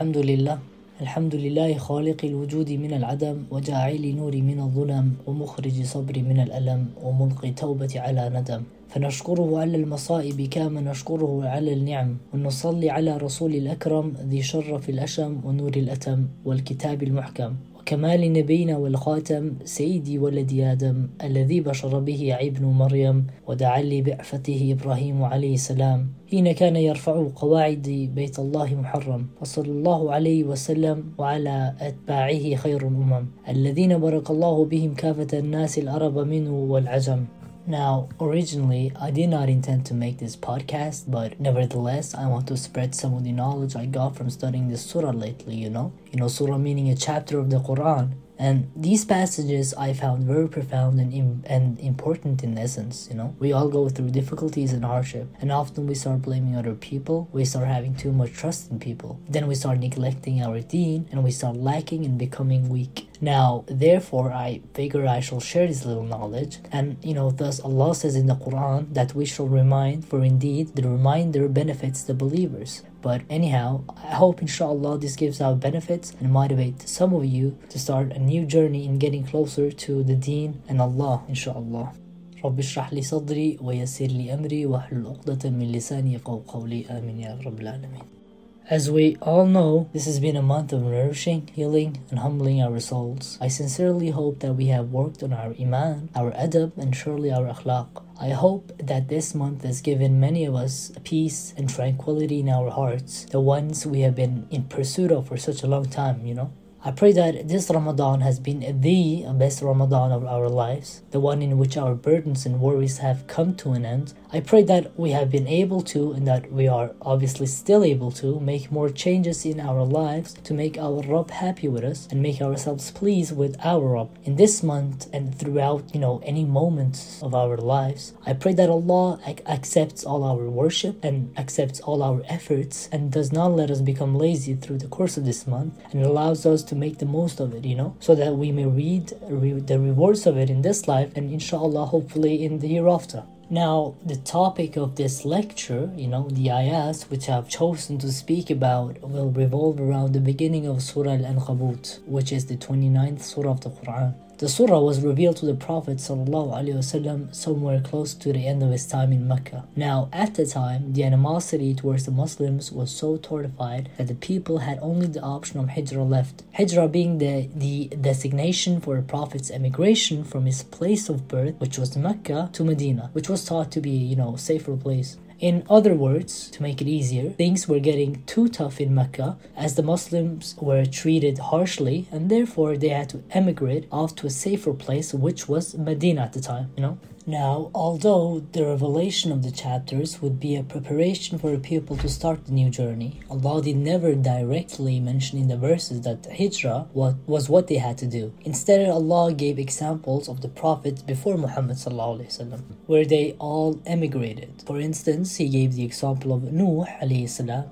الحمد لله. الحمد لله خالق الوجود من العدم وجاعل نوري من الظلم ومخرج صبري من الألم وملقي توبتي على ندم. فنشكره على المصائب كما نشكره على النعم. ونصلي على رسول الأكرم ذي شرف الأشم ونور الأتم والكتاب المحكم. وكمال نبينا والخاتم سيدي ولد آدم الذي بشر به ابن مريم ودعا لي بعفته إبراهيم عليه السلام حين كان يرفع قواعد بيت الله محرم وصلى الله عليه وسلم وعلى أتباعه خير الأمم الذين بارك الله بهم كافة الناس العرب منه والعجم. Now, originally, I did not intend to make this podcast, but nevertheless, I want to spread some of the knowledge I got from studying this surah lately, you know? You know, surah meaning a chapter of the Quran. And these passages I found very profound and, Im- and important in essence, you know. We all go through difficulties and hardship, and often we start blaming other people, we start having too much trust in people. Then we start neglecting our deen, and we start lacking and becoming weak. Now, therefore, I figure I shall share this little knowledge, and you know, thus Allah says in the Quran that we shall remind, for indeed the reminder benefits the believers. But anyhow, I hope inshallah this gives out benefits and motivate some of you to start a new journey in getting closer to the deen and Allah inshallah. رب اشرح لي صدري ويسر لي أمري واحلل عقدة من لساني يفقهوا قولي آمين يا رب العالمين. as we all know, this has been a month of nourishing, healing, and humbling our souls. I sincerely hope that we have worked on our iman, our adab, and surely our akhlaq. I hope that this month has given many of us peace and tranquility in our hearts, the ones we have been in pursuit of for such a long time, you know. I pray that this Ramadan has been the best Ramadan of our lives, the one in which our burdens and worries have come to an end. I pray that we have been able to, and that we are obviously still able to, make more changes in our lives to make our Rabb happy with us and make ourselves pleased with our Rabb. In this month and throughout, you know, any moments of our lives, I pray that Allah ac- accepts all our worship and accepts all our efforts and does not let us become lazy through the course of this month and allows us to make the most of it, you know, so that we may read re- the rewards of it in this life and inshallah, hopefully, in the hereafter. Now, the topic of this lecture, you know, the ayahs which I've chosen to speak about will revolve around the beginning of Surah Al Ankabut, which is the 29th Surah of the Quran. The surah was revealed to the Prophet ﷺ somewhere close to the end of his time in Mecca. Now, at the time, the animosity towards the Muslims was so tortified that the people had only the option of hijrah left. Hijrah being the, the designation for the Prophet's emigration from his place of birth, which was Mecca, to Medina, which was thought to be, you know, a safer place. In other words, to make it easier, things were getting too tough in Mecca as the Muslims were treated harshly and therefore they had to emigrate off to a safer place, which was Medina at the time, you know. Now, although the revelation of the chapters would be a preparation for a pupil to start the new journey, Allah did never directly mention in the verses that hijrah was what they had to do. Instead, Allah gave examples of the prophets before Muhammad where they all emigrated. For instance, He gave the example of Nuh,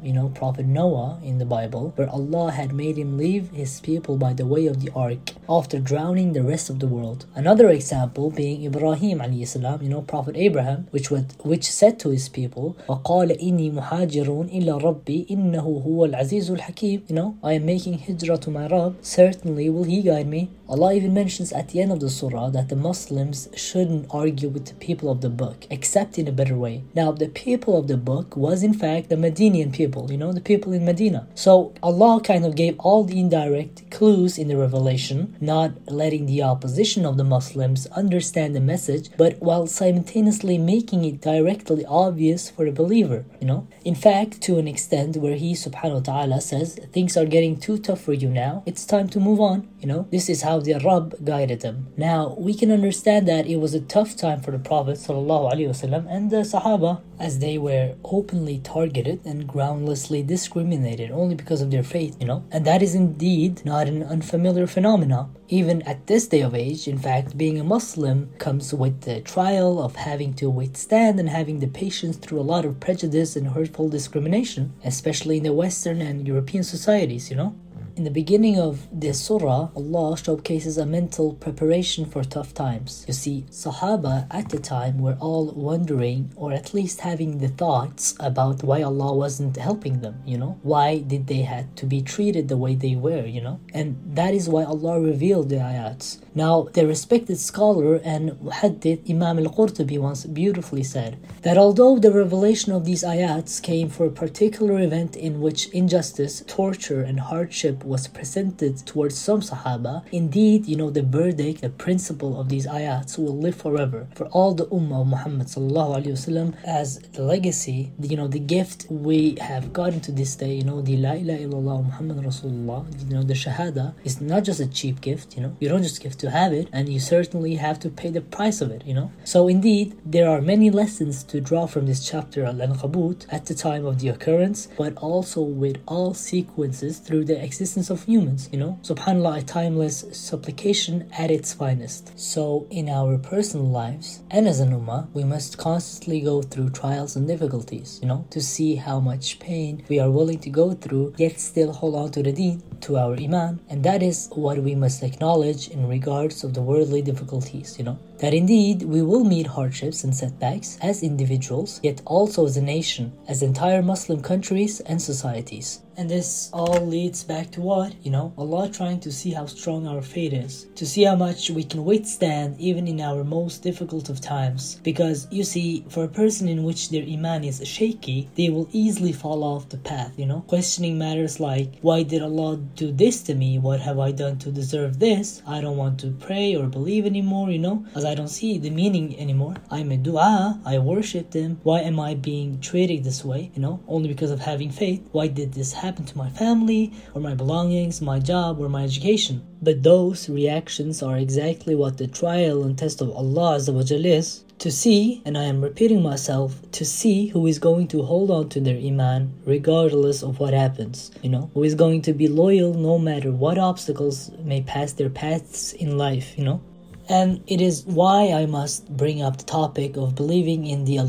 you know, Prophet Noah in the Bible, where Allah had made him leave his people by the way of the ark after drowning the rest of the world. Another example being Ibrahim. salam, you know, Prophet Abraham, which would, which said to his people, وَقَالَ إِنِّي مُحَاجِرٌ إِلَّا رَبِّي إِنَّهُ هُوَ الْعَزِيزُ الْحَكِيمُ You know, I am making hijrah to my Rabb, certainly will He guide me. Allah even mentions at the end of the surah that the Muslims shouldn't argue with the people of the book, except in a better way. Now, the people of the book was in fact the Medinian people, you know, the people in Medina. So Allah kind of gave all the indirect clues in the revelation, not letting the opposition of the Muslims understand the message, but while simultaneously making it directly obvious for the believer, you know. In fact, to an extent where he subhanahu wa ta'ala says things are getting too tough for you now, it's time to move on, you know. This is how the Arab guided them. Now, we can understand that it was a tough time for the Prophet ﷺ and the Sahaba as they were openly targeted and groundlessly discriminated only because of their faith, you know? And that is indeed not an unfamiliar phenomenon. Even at this day of age, in fact, being a Muslim comes with the trial of having to withstand and having the patience through a lot of prejudice and hurtful discrimination, especially in the Western and European societies, you know? In the beginning of this surah, Allah showcases a mental preparation for tough times. You see, Sahaba at the time were all wondering, or at least having the thoughts about why Allah wasn't helping them, you know? Why did they had to be treated the way they were, you know? And that is why Allah revealed the ayats. Now, the respected scholar and muhaddith Imam al-Qurtubi once beautifully said that although the revelation of these ayats came for a particular event in which injustice, torture, and hardship was presented towards some Sahaba, indeed, you know, the verdict, the principle of these ayats will live forever for all the Ummah of Muhammad وسلم, as the legacy, you know, the gift we have gotten to this day, you know, the La ilaha illallah Muhammad Rasulullah, you know, the Shahada is not just a cheap gift, you know, you don't just give to have it, and you certainly have to pay the price of it, you know. So indeed, there are many lessons to draw from this chapter Al-Ankabut at the time of the occurrence, but also with all sequences through the existence of humans, you know. Subhanallah, a timeless supplication at its finest. So in our personal lives and as an ummah, we must constantly go through trials and difficulties, you know, to see how much pain we are willing to go through, yet still hold on to the deen, to our iman, and that is what we must acknowledge in regards of the worldly difficulties, you know that indeed we will meet hardships and setbacks as individuals, yet also as a nation, as entire Muslim countries and societies. And this all leads back to what? You know, Allah trying to see how strong our faith is, to see how much we can withstand even in our most difficult of times. Because you see, for a person in which their iman is shaky, they will easily fall off the path, you know, questioning matters like, why did Allah do this to me? What have I done to deserve this? I don't want to pray or believe anymore, you know, as I don't see the meaning anymore. I'm a dua, I worship them. Why am I being treated this way? You know, only because of having faith. Why did this happen? to my family, or my belongings, my job, or my education. But those reactions are exactly what the trial and test of Allah is to see, and I am repeating myself, to see who is going to hold on to their Iman regardless of what happens. You know, who is going to be loyal no matter what obstacles may pass their paths in life, you know. And it is why I must bring up the topic of believing in the al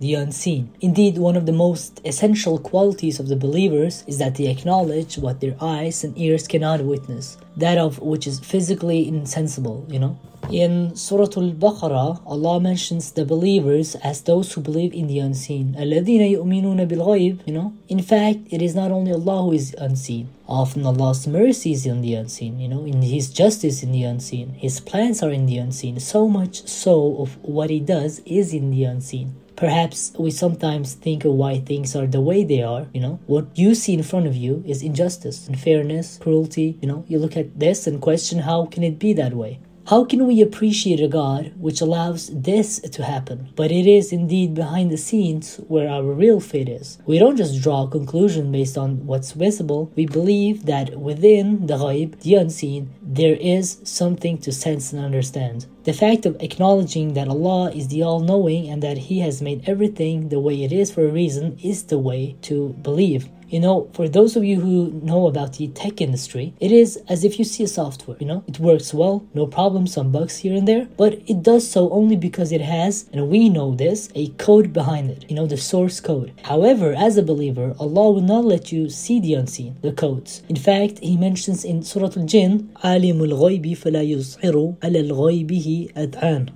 the unseen. Indeed, one of the most essential qualities of the believers is that they acknowledge what their eyes and ears cannot witness, that of which is physically insensible, you know. In Surah Al-Baqarah, Allah mentions the believers as those who believe in the unseen. الَّذِينَ يُؤْمِنُونَ بِالْغَيْبِ You know, in fact, it is not only Allah who is unseen. Often Allah's mercy is in the unseen, you know, in His justice in the unseen. His plans are in the unseen. So much so of what He does is in the unseen. Perhaps we sometimes think of why things are the way they are, you know. What you see in front of you is injustice, unfairness, cruelty, you know. You look at this and question how can it be that way? How can we appreciate a God which allows this to happen? But it is indeed behind the scenes where our real faith is. We don't just draw a conclusion based on what's visible, we believe that within the ghaib, the unseen, there is something to sense and understand. The fact of acknowledging that Allah is the all knowing and that He has made everything the way it is for a reason is the way to believe. You know, for those of you who know about the tech industry, it is as if you see a software, you know, it works well, no problem, some bugs here and there, but it does so only because it has, and we know this, a code behind it, you know, the source code. However, as a believer, Allah will not let you see the unseen, the codes. In fact, He mentions in Surah Al-Jinn, عَالِمُ الْغَيْبِ فَلَا يُظْهِرُ عَلَى الْغَيْبِهِ أَدْعَانٍ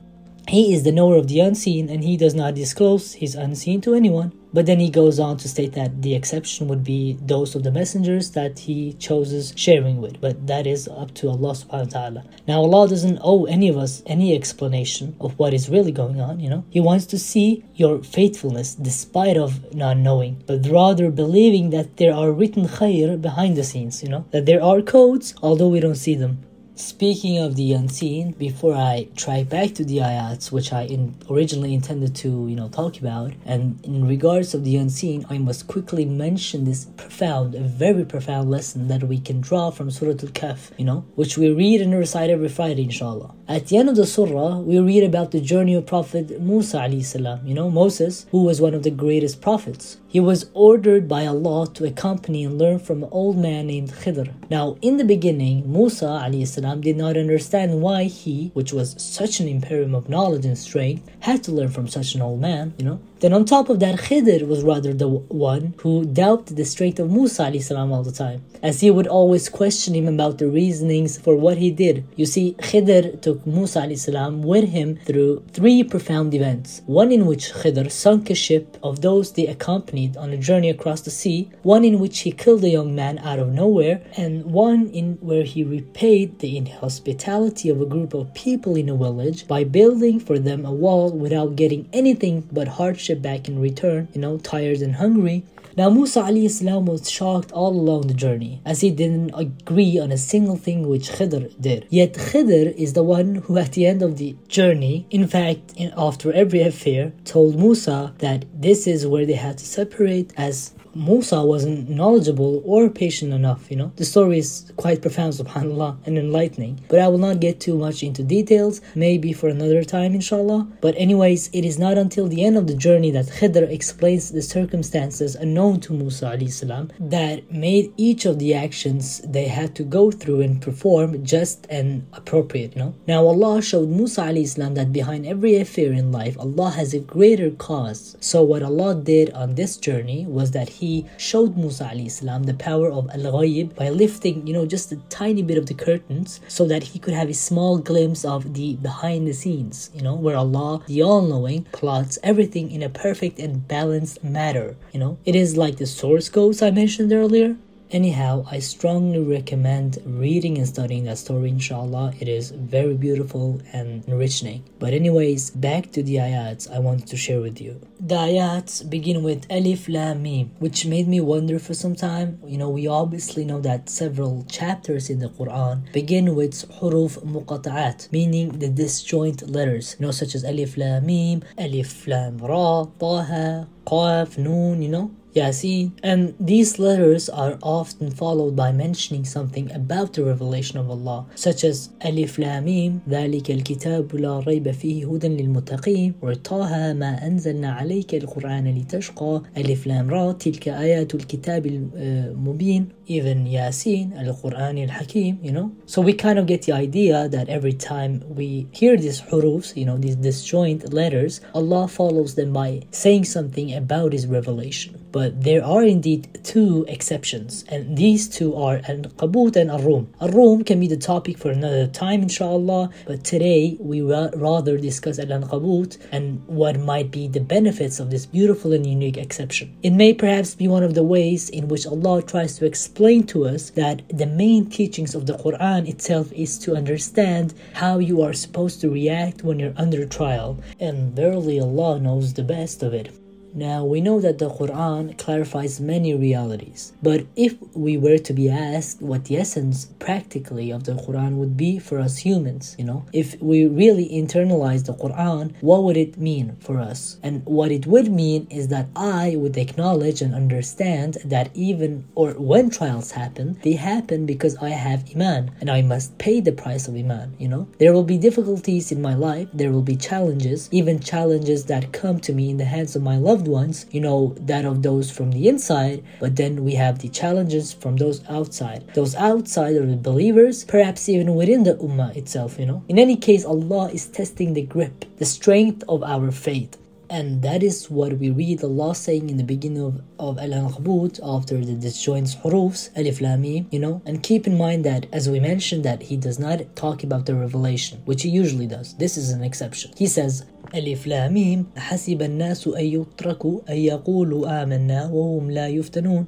he is the knower of the unseen and he does not disclose his unseen to anyone. But then he goes on to state that the exception would be those of the messengers that he chooses sharing with. But that is up to Allah subhanahu wa ta'ala. Now Allah doesn't owe any of us any explanation of what is really going on, you know. He wants to see your faithfulness despite of not knowing, but rather believing that there are written khair behind the scenes, you know. That there are codes, although we don't see them. Speaking of the unseen, before I try back to the ayats, which I in originally intended to, you know, talk about, and in regards of the unseen, I must quickly mention this profound, a very profound lesson that we can draw from Surah Al-Kahf, you know, which we read and recite every Friday, inshallah. At the end of the surah, we read about the journey of Prophet Musa salam, you know, Moses, who was one of the greatest prophets. He was ordered by Allah to accompany and learn from an old man named Khidr. Now, in the beginning, Musa salam, did not understand why he, which was such an imperium of knowledge and strength, had to learn from such an old man, you know. Then on top of that, Khidr was rather the one who doubted the strength of Musa all the time, as he would always question him about the reasonings for what he did. You see, Khidr took Musa salam with him through three profound events. One in which Khidr sunk a ship of those they accompanied on a journey across the sea, one in which he killed a young man out of nowhere, and one in where he repaid the inhospitality of a group of people in a village by building for them a wall without getting anything but hardship back in return, you know, tired and hungry. Now Musa salam was shocked all along the journey as he didn't agree on a single thing which Khidr did. Yet Khidr is the one who at the end of the journey, in fact after every affair, told Musa that this is where they had to separate as Musa wasn't knowledgeable or patient enough, you know. The story is quite profound, subhanAllah, and enlightening. But I will not get too much into details, maybe for another time, inshallah. But, anyways, it is not until the end of the journey that Khidr explains the circumstances unknown to Musa salam that made each of the actions they had to go through and perform just and appropriate, you know. Now, Allah showed Musa salam that behind every affair in life, Allah has a greater cause. So, what Allah did on this journey was that He he showed Musa salam the power of al-ghayb by lifting, you know, just a tiny bit of the curtains so that he could have a small glimpse of the behind the scenes, you know, where Allah, the all-knowing, plots everything in a perfect and balanced manner, you know. It is like the source codes I mentioned earlier, Anyhow, I strongly recommend reading and studying that story, inshallah. It is very beautiful and enriching. But, anyways, back to the ayats I wanted to share with you. The ayats begin with Alif Lam Mim, which made me wonder for some time. You know, we obviously know that several chapters in the Quran begin with huruf muqata'at, meaning the disjoint letters, you know, such as Alif Lam Mim, Alif Lam Ra, Taha, Qaf, Noon, you know. Yasin, and these letters are often followed by mentioning something about the revelation of Allah, such as Alif Lam Mim, ذلك الكتاب لا ريب فيه هدى للمتقين, or طه ما أنزلنا عليك القرآن لتشقى, Alif Lam Ra, تلك آيات الكتاب المبين, even Yasin, Al-Quran Al-Hakim, you know. So we kind of get the idea that every time we hear these hurufs, you know, these disjoint letters, Allah follows them by saying something about His revelation. But there are indeed two exceptions, and these two are Al-Ankabut and Ar-Rum. Ar-Rum can be the topic for another time, inshallah, but today we will rather discuss Al-Ankabut and what might be the benefits of this beautiful and unique exception. It may perhaps be one of the ways in which Allah tries to explain to us that the main teachings of the Quran itself is to understand how you are supposed to react when you're under trial, and verily Allah knows the best of it. Now, we know that the Quran clarifies many realities, but if we were to be asked what the essence practically of the Quran would be for us humans, you know, if we really internalize the Quran, what would it mean for us? And what it would mean is that I would acknowledge and understand that even or when trials happen, they happen because I have Iman and I must pay the price of Iman, you know. There will be difficulties in my life, there will be challenges, even challenges that come to me in the hands of my loved loved ones, you know, that of those from the inside, but then we have the challenges from those outside. Those outside are the believers, perhaps even within the ummah itself, you know. In any case, Allah is testing the grip, the strength of our faith. And that is what we read Allah saying in the beginning of, of Al Ankabut after the disjoint hurufs, Alif Lam Mim, you know. And keep in mind that, as we mentioned, that He does not talk about the revelation, which He usually does. This is an exception. He says, ألف لاميم حسب الناس أن يتركوا أن يقولوا آمنا وهم لا يفتنون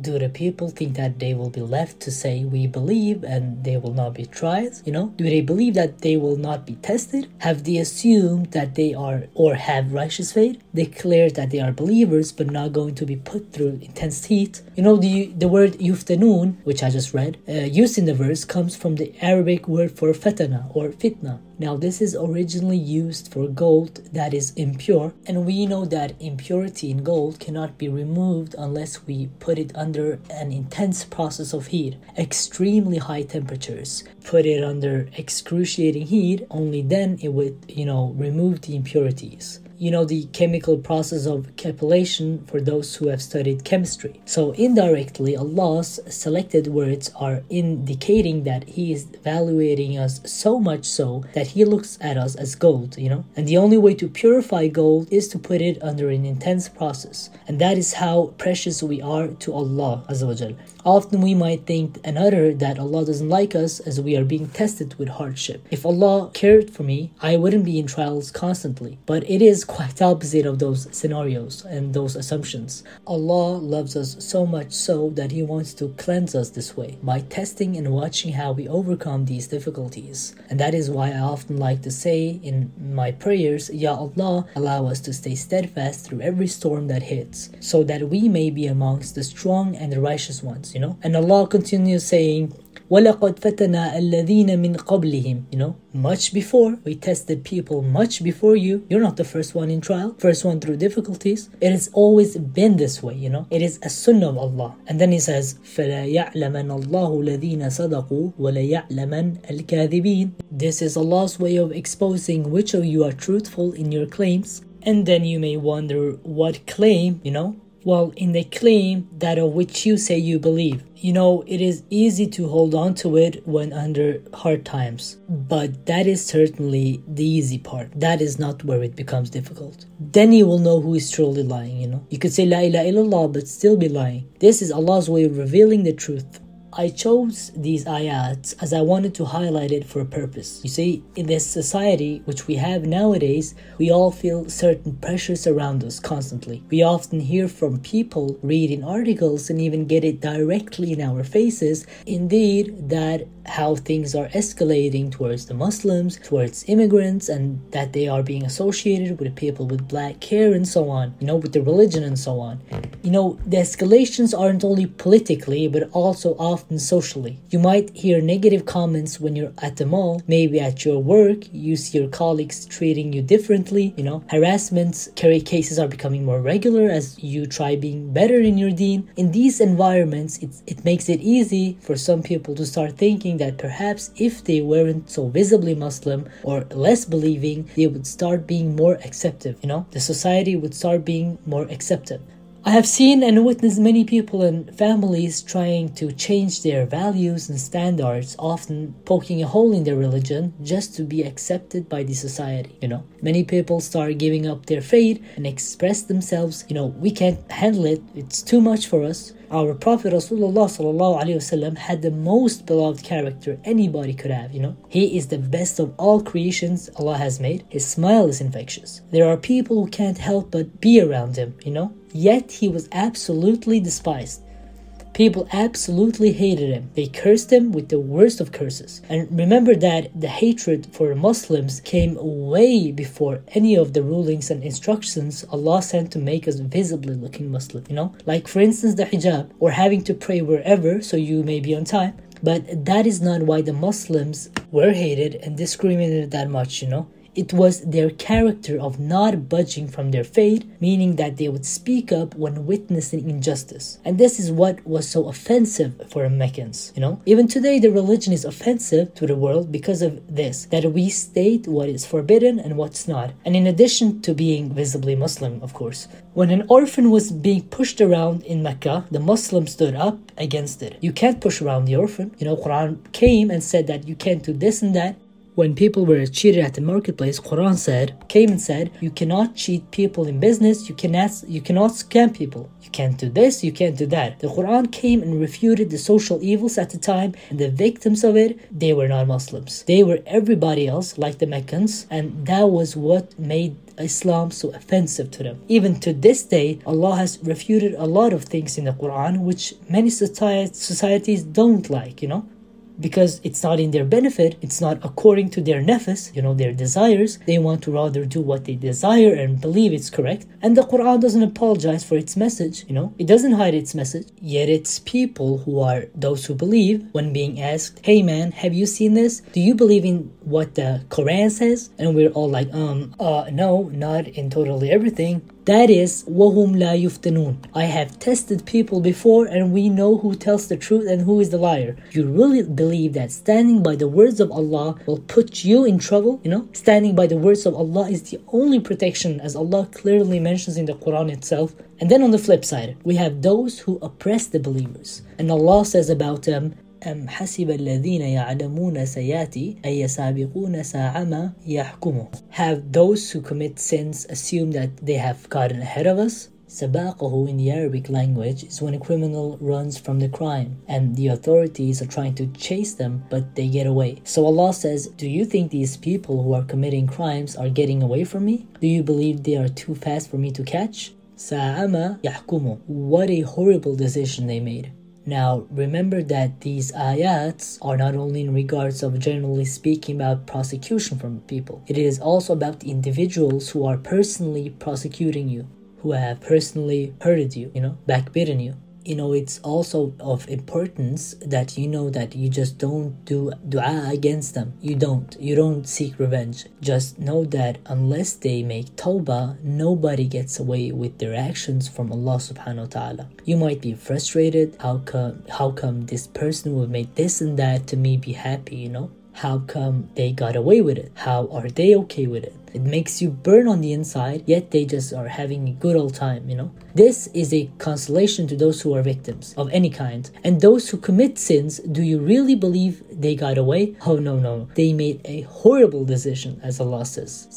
do the people think that they will be left to say we believe and they will not be tried you know do they believe that they will not be tested have they assumed that they are or have righteous faith declared that they are believers but not going to be put through intense heat you know the the word yuftanun which i just read uh, used in the verse comes from the arabic word for fatana or fitna now this is originally used for gold that is impure and we know that impurity in gold cannot be removed unless we put it under an intense process of heat, extremely high temperatures. Put it under excruciating heat, only then it would, you know, remove the impurities. You know, the chemical process of cupellation for those who have studied chemistry. So indirectly, Allah's selected words are indicating that He is evaluating us so much so that He looks at us as gold, you know. And the only way to purify gold is to put it under an intense process. And that is how precious we are to Allah Azza Often we might think another that Allah doesn't like us as we are being tested with hardship. If Allah cared for me, I wouldn't be in trials constantly. But it is quite opposite of those scenarios and those assumptions. Allah loves us so much so that He wants to cleanse us this way by testing and watching how we overcome these difficulties. And that is why I often like to say in my prayers, Ya Allah, allow us to stay steadfast through every storm that hits, so that we may be amongst the strong and the righteous ones you know. And Allah continues saying, وَلَقَدْ فَتَنَا الَّذِينَ مِنْ قَبْلِهِمْ You know, much before, we tested people much before you. You're not the first one in trial, first one through difficulties. It has always been this way, you know. It is a sunnah of Allah. And then He says, فَلَا يَعْلَمَنَ اللَّهُ الَّذِينَ صَدَقُوا وَلَيَعْلَمَنَ الْكَاذِبِينَ This is Allah's way of exposing which of you are truthful in your claims. And then you may wonder what claim, you know, well, in the claim that of which you say you believe. You know, it is easy to hold on to it when under hard times, but that is certainly the easy part. That is not where it becomes difficult. Then you will know who is truly lying, you know. You could say La ilaha illallah but still be lying. This is Allah's way of revealing the truth I chose these ayats as I wanted to highlight it for a purpose. You see, in this society which we have nowadays, we all feel certain pressures around us constantly. We often hear from people, read in articles, and even get it directly in our faces, indeed, that how things are escalating towards the Muslims, towards immigrants, and that they are being associated with people with black hair and so on, you know, with the religion and so on. You know, the escalations aren't only politically, but also often socially. You might hear negative comments when you're at the mall, maybe at your work, you see your colleagues treating you differently, you know, harassments, carry cases are becoming more regular as you try being better in your deen. In these environments, it, it makes it easy for some people to start thinking that perhaps if they weren't so visibly Muslim or less believing, they would start being more acceptive, you know? The society would start being more accepted. I have seen and witnessed many people and families trying to change their values and standards, often poking a hole in their religion just to be accepted by the society. You know, many people start giving up their faith and express themselves, you know, we can't handle it, it's too much for us. Our Prophet Rasulullah had the most beloved character anybody could have, you know. He is the best of all creations Allah has made. His smile is infectious. There are people who can't help but be around him, you know. Yet he was absolutely despised. People absolutely hated him. They cursed him with the worst of curses. And remember that the hatred for Muslims came way before any of the rulings and instructions Allah sent to make us visibly looking Muslim, you know? Like for instance the hijab or having to pray wherever so you may be on time. But that is not why the Muslims were hated and discriminated that much, you know? It was their character of not budging from their faith, meaning that they would speak up when witnessing injustice. And this is what was so offensive for Meccans. You know, even today the religion is offensive to the world because of this, that we state what is forbidden and what's not. And in addition to being visibly Muslim, of course, when an orphan was being pushed around in Mecca, the Muslims stood up against it. You can't push around the orphan. You know, Quran came and said that you can't do this and that when people were cheated at the marketplace, Quran said, came and said, you cannot cheat people in business, you cannot you cannot scam people. You can't do this, you can't do that. The Quran came and refuted the social evils at the time, and the victims of it, they were not Muslims. They were everybody else, like the Meccans, and that was what made Islam so offensive to them. Even to this day, Allah has refuted a lot of things in the Quran which many societies don't like, you know because it's not in their benefit, it's not according to their nefs, you know, their desires. They want to rather do what they desire and believe it's correct. And the Quran doesn't apologize for its message, you know, it doesn't hide its message. Yet it's people who are those who believe when being asked, Hey man, have you seen this? Do you believe in what the Quran says? And we're all like, um, uh, no, not in totally everything That is, وَهُمْ لَا يُفْتَنُونَ I have tested people before and we know who tells the truth and who is the liar. You really believe that standing by the words of Allah will put you in trouble? You know, standing by the words of Allah is the only protection as Allah clearly mentions in the Quran itself. And then on the flip side, we have those who oppress the believers. And Allah says about them, أم حسب الذين يعلمون سياتي أي يسابقون ساعة ما يحكموا Have those who commit sins assume that they have gotten ahead of us? Sabaqahu in the Arabic language is when a criminal runs from the crime and the authorities are trying to chase them but they get away. So Allah says, Do you think these people who are committing crimes are getting away from me? Do you believe they are too fast for me to catch? Sa'ama yahkumu. What a horrible decision they made. Now, remember that these ayats are not only in regards of generally speaking about prosecution from people, it is also about the individuals who are personally prosecuting you, who have personally hurted you, you know, backbitten you you know it's also of importance that you know that you just don't do dua against them. You don't. You don't seek revenge. Just know that unless they make tawbah nobody gets away with their actions from allah subhanahu wa ta'ala. You might be frustrated. How come how come this person who made this and that to me be happy you know how come they got away with it how are they okay with it it makes you burn on the inside, yet they just are having a good old time, you know? This is a consolation to those who are victims of any kind. And those who commit sins, do you really believe they got away? Oh, no, no. They made a horrible decision, as Allah says.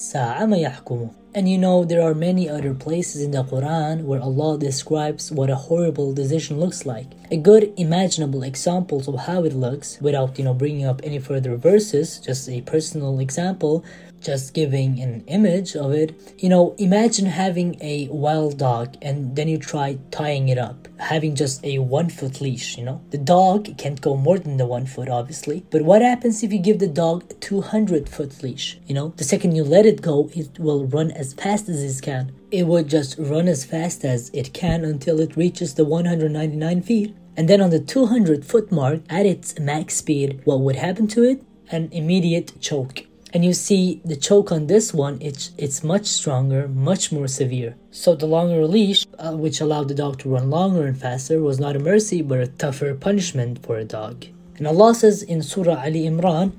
And you know, there are many other places in the Quran where Allah describes what a horrible decision looks like. A good imaginable examples of how it looks, without, you know, bringing up any further verses, just a personal example, just giving an image of it. You know, imagine having a wild dog and then you try tying it up, having just a one foot leash, you know. The dog can't go more than the one foot, obviously. But what happens if you give the dog a 200 foot leash? You know, the second you let it go, it will run as fast as it can. It would just run as fast as it can until it reaches the 199 feet. And then on the 200 foot mark, at its max speed, what would happen to it? An immediate choke and you see the choke on this one, it's, it's much stronger, much more severe. So the longer leash, uh, which allowed the dog to run longer and faster, was not a mercy but a tougher punishment for a dog. And Allah says in Surah Ali Imran,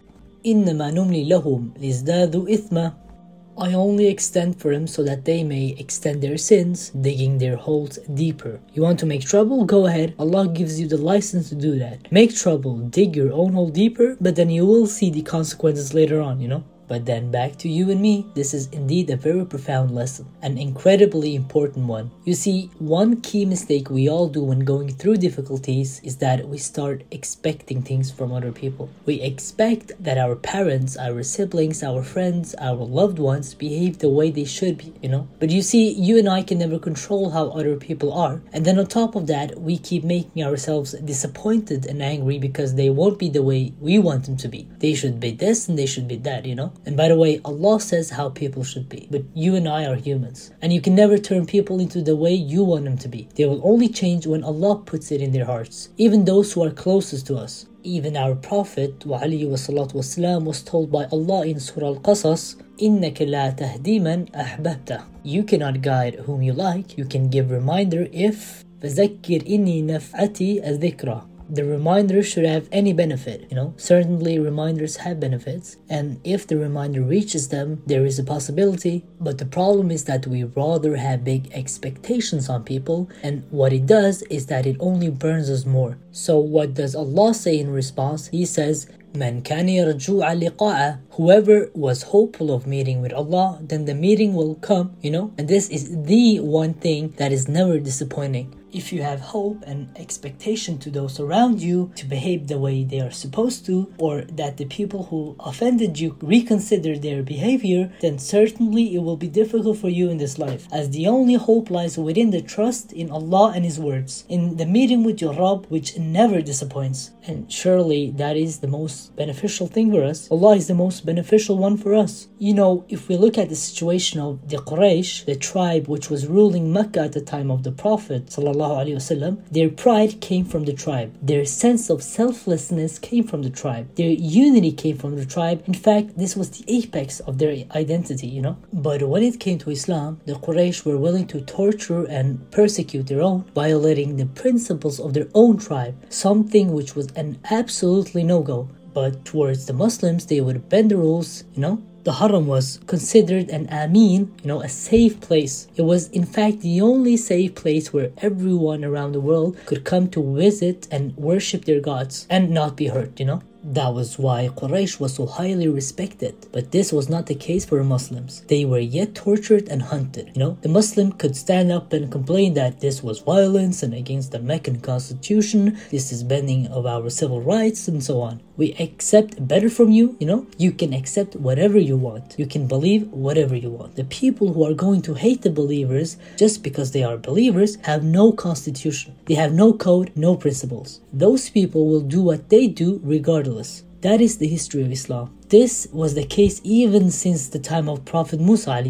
إنما نملي لهم ليزدادوا إثما I only extend for them so that they may extend their sins, digging their holes deeper. You want to make trouble? Go ahead. Allah gives you the license to do that. Make trouble, dig your own hole deeper, but then you will see the consequences later on, you know? But then back to you and me, this is indeed a very profound lesson, an incredibly important one. You see, one key mistake we all do when going through difficulties is that we start expecting things from other people. We expect that our parents, our siblings, our friends, our loved ones behave the way they should be, you know? But you see, you and I can never control how other people are. And then on top of that, we keep making ourselves disappointed and angry because they won't be the way we want them to be. They should be this and they should be that, you know? And by the way, Allah says how people should be, but you and I are humans. And you can never turn people into the way you want them to be. They will only change when Allah puts it in their hearts, even those who are closest to us. Even our Prophet والسلام, was told by Allah in Surah Al-Qasas, إِنَّكَ لَا تَهْدِي مَنْ أَحْبَبْتَ You cannot guide whom you like, you can give reminder if فَذَكِّرْ إِنِّي نَفْعَتِي الذِّكْرَى the reminder should have any benefit. You know, certainly reminders have benefits, and if the reminder reaches them, there is a possibility. But the problem is that we rather have big expectations on people, and what it does is that it only burns us more. So, what does Allah say in response? He says, Man كان يرجو لقاءه whoever was hopeful of meeting with Allah then the meeting will come you know and this is the one thing that is never disappointing if you have hope and expectation to those around you to behave the way they are supposed to, or that the people who offended you reconsider their behavior, then certainly it will be difficult for you in this life, as the only hope lies within the trust in Allah and His words, in the meeting with your Rabb, which never disappoints. And surely that is the most beneficial thing for us. Allah is the most beneficial one for us. You know, if we look at the situation of the Quraysh, the tribe which was ruling Mecca at the time of the Prophet, sallallahu وسلم, their pride came from the tribe. Their sense of selflessness came from the tribe. Their unity came from the tribe. In fact, this was the apex of their identity, you know. But when it came to Islam, the Quraysh were willing to torture and persecute their own, violating the principles of their own tribe, something which was an absolutely no go. But towards the Muslims, they would bend the rules, you know, the Haram was considered an Amin, you know, a safe place. It was, in fact, the only safe place where everyone around the world could come to visit and worship their gods and not be hurt, you know. That was why Quraysh was so highly respected. But this was not the case for Muslims. They were yet tortured and hunted. You know, the Muslim could stand up and complain that this was violence and against the Meccan constitution, this is bending of our civil rights, and so on. We accept better from you, you know, you can accept whatever you want. You can believe whatever you want. The people who are going to hate the believers just because they are believers have no constitution. They have no code, no principles. Those people will do what they do regardless that is the history of Islam. This was the case even since the time of Prophet Musa.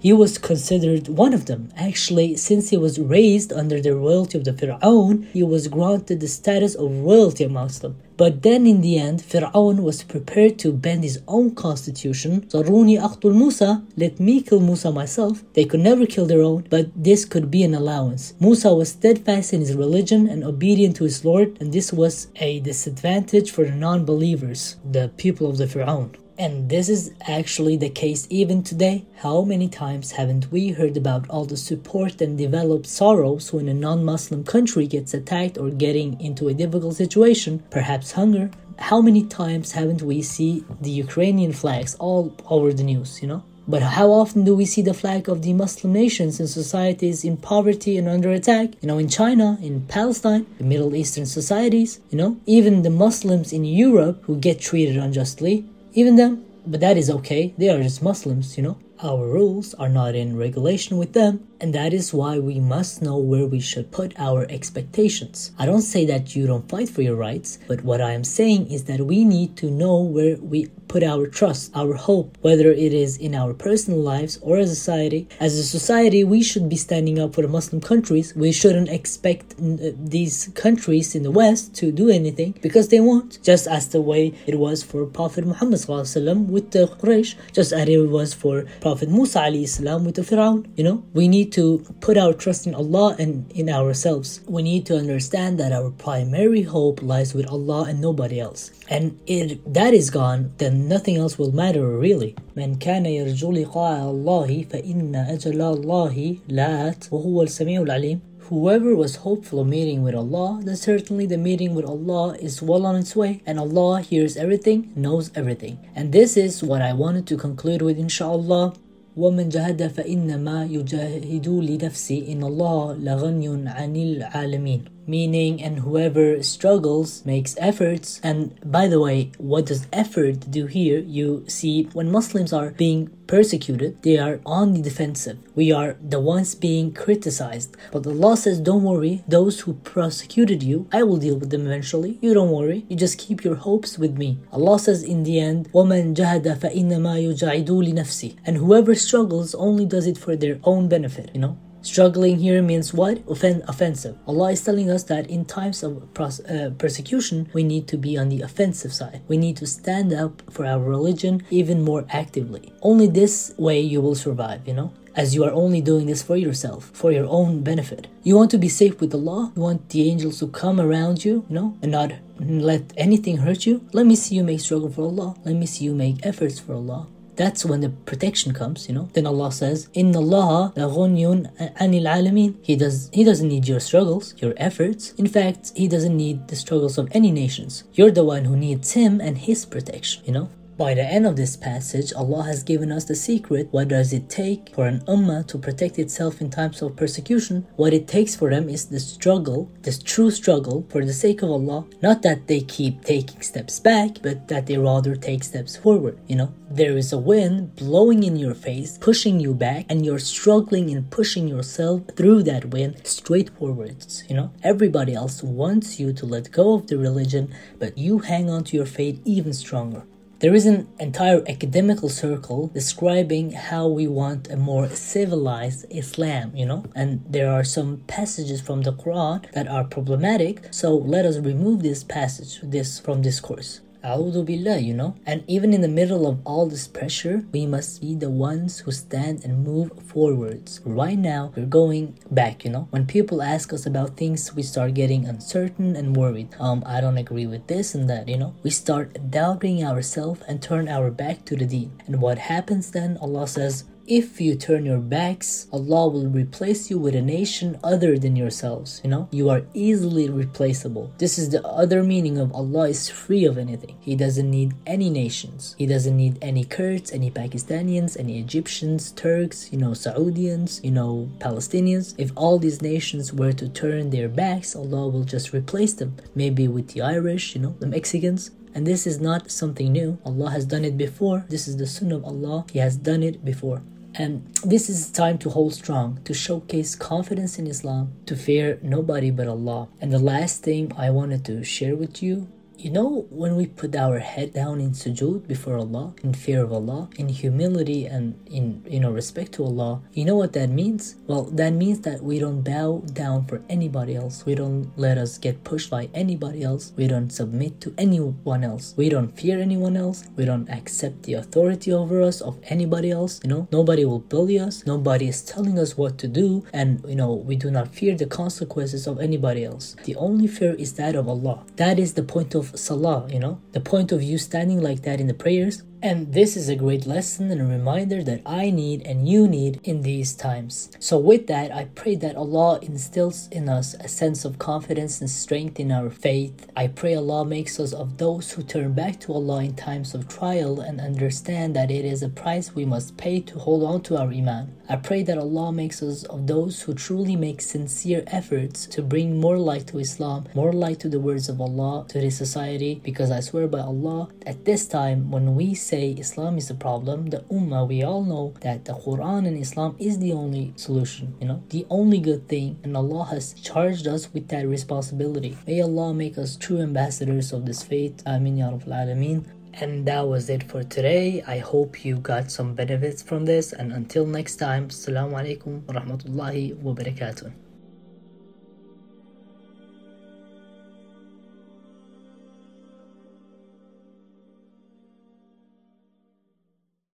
He was considered one of them. Actually, since he was raised under the royalty of the Fir'aun, he was granted the status of royalty amongst them. But then in the end, Fir'aun was prepared to bend his own constitution. Zaruni aqtul Musa, let me kill Musa myself. They could never kill their own, but this could be an allowance. Musa was steadfast in his religion and obedient to his Lord, and this was a disadvantage for the non-believers, the people of the Fir'aun. And this is actually the case even today. How many times haven't we heard about all the support and developed sorrows when a non Muslim country gets attacked or getting into a difficult situation, perhaps hunger? How many times haven't we seen the Ukrainian flags all over the news, you know? But how often do we see the flag of the Muslim nations and societies in poverty and under attack? You know, in China, in Palestine, the Middle Eastern societies, you know, even the Muslims in Europe who get treated unjustly, even them. But that is okay, they are just Muslims, you know. Our rules are not in regulation with them, and that is why we must know where we should put our expectations. I don't say that you don't fight for your rights, but what I am saying is that we need to know where we put our trust, our hope, whether it is in our personal lives or as a society. As a society, we should be standing up for the Muslim countries. We shouldn't expect uh, these countries in the West to do anything because they won't, just as the way it was for Prophet Muhammad with the Quraysh, just as it was for Prophet Musa with the Fir'aun. You know, we need to put our trust in Allah and in ourselves. We need to understand that our primary hope lies with Allah and nobody else. And if that is gone, then nothing else will matter really. من كان يرجو لقاء الله فإن أجل الله لات وهو السميع العليم Whoever was hopeful of meeting with Allah, then certainly the meeting with Allah is well on its way, and Allah hears everything, knows everything. And this is what I wanted to conclude with, inshallah. ومن جهد فإنما يجاهد لنفسه. إن الله لغني عن العالمين. meaning and whoever struggles makes efforts and by the way what does effort do here you see when muslims are being persecuted they are on the defensive we are the ones being criticized but allah says don't worry those who persecuted you i will deal with them eventually you don't worry you just keep your hopes with me allah says in the end وَمَنْ جَهَدَ فَإِنَّمَا يُجَاهِدُ لِنَفْسِهِ and whoever struggles only does it for their own benefit you know Struggling here means what? Offen- offensive. Allah is telling us that in times of pros- uh, persecution, we need to be on the offensive side. We need to stand up for our religion even more actively. Only this way you will survive, you know? As you are only doing this for yourself, for your own benefit. You want to be safe with Allah? You want the angels to come around you, you know, and not let anything hurt you? Let me see you make struggle for Allah. Let me see you make efforts for Allah that's when the protection comes, you know. Then Allah says, Inna Allah anil alamin. He does He doesn't need your struggles, your efforts. In fact, He doesn't need the struggles of any nations. You're the one who needs Him and His protection, you know. By the end of this passage, Allah has given us the secret. What does it take for an ummah to protect itself in times of persecution? What it takes for them is the struggle, this true struggle for the sake of Allah. Not that they keep taking steps back, but that they rather take steps forward. You know, there is a wind blowing in your face, pushing you back, and you're struggling and pushing yourself through that wind straight forwards. You know, everybody else wants you to let go of the religion, but you hang on to your faith even stronger. There is an entire academical circle describing how we want a more civilized Islam, you know, and there are some passages from the Quran that are problematic. So let us remove this passage this from this course. Billah, you know. And even in the middle of all this pressure, we must be the ones who stand and move forwards. Right now, we're going back, you know. When people ask us about things, we start getting uncertain and worried. Um, I don't agree with this and that, you know. We start doubting ourselves and turn our back to the deen. And what happens then? Allah says, if you turn your backs, Allah will replace you with a nation other than yourselves. You know, you are easily replaceable. This is the other meaning of Allah is free of anything. He doesn't need any nations. He doesn't need any Kurds, any Pakistanians, any Egyptians, Turks, you know, Saudians, you know, Palestinians. If all these nations were to turn their backs, Allah will just replace them. Maybe with the Irish, you know, the Mexicans, and this is not something new. Allah has done it before. This is the sunnah of Allah. He has done it before. And this is time to hold strong, to showcase confidence in Islam, to fear nobody but Allah. And the last thing I wanted to share with you you know, when we put our head down in sujood before Allah, in fear of Allah, in humility and in you know respect to Allah, you know what that means? Well, that means that we don't bow down for anybody else. We don't let us get pushed by anybody else. We don't submit to anyone else. We don't fear anyone else. We don't accept the authority over us of anybody else. You know, nobody will bully us. Nobody is telling us what to do, and you know, we do not fear the consequences of anybody else. The only fear is that of Allah. That is the point of of salah, you know, the point of you standing like that in the prayers and this is a great lesson and a reminder that I need and you need in these times. So, with that, I pray that Allah instills in us a sense of confidence and strength in our faith. I pray Allah makes us of those who turn back to Allah in times of trial and understand that it is a price we must pay to hold on to our Iman. I pray that Allah makes us of those who truly make sincere efforts to bring more light to Islam, more light to the words of Allah to this society, because I swear by Allah, at this time when we say say Islam is the problem, the Ummah, we all know that the Quran and Islam is the only solution, you know, the only good thing, and Allah has charged us with that responsibility. May Allah make us true ambassadors of this faith. Amin Ya Rabbal Alameen. And that was it for today. I hope you got some benefits from this. And until next time, Assalamu alaikum rahmatullahi wa barakatuh.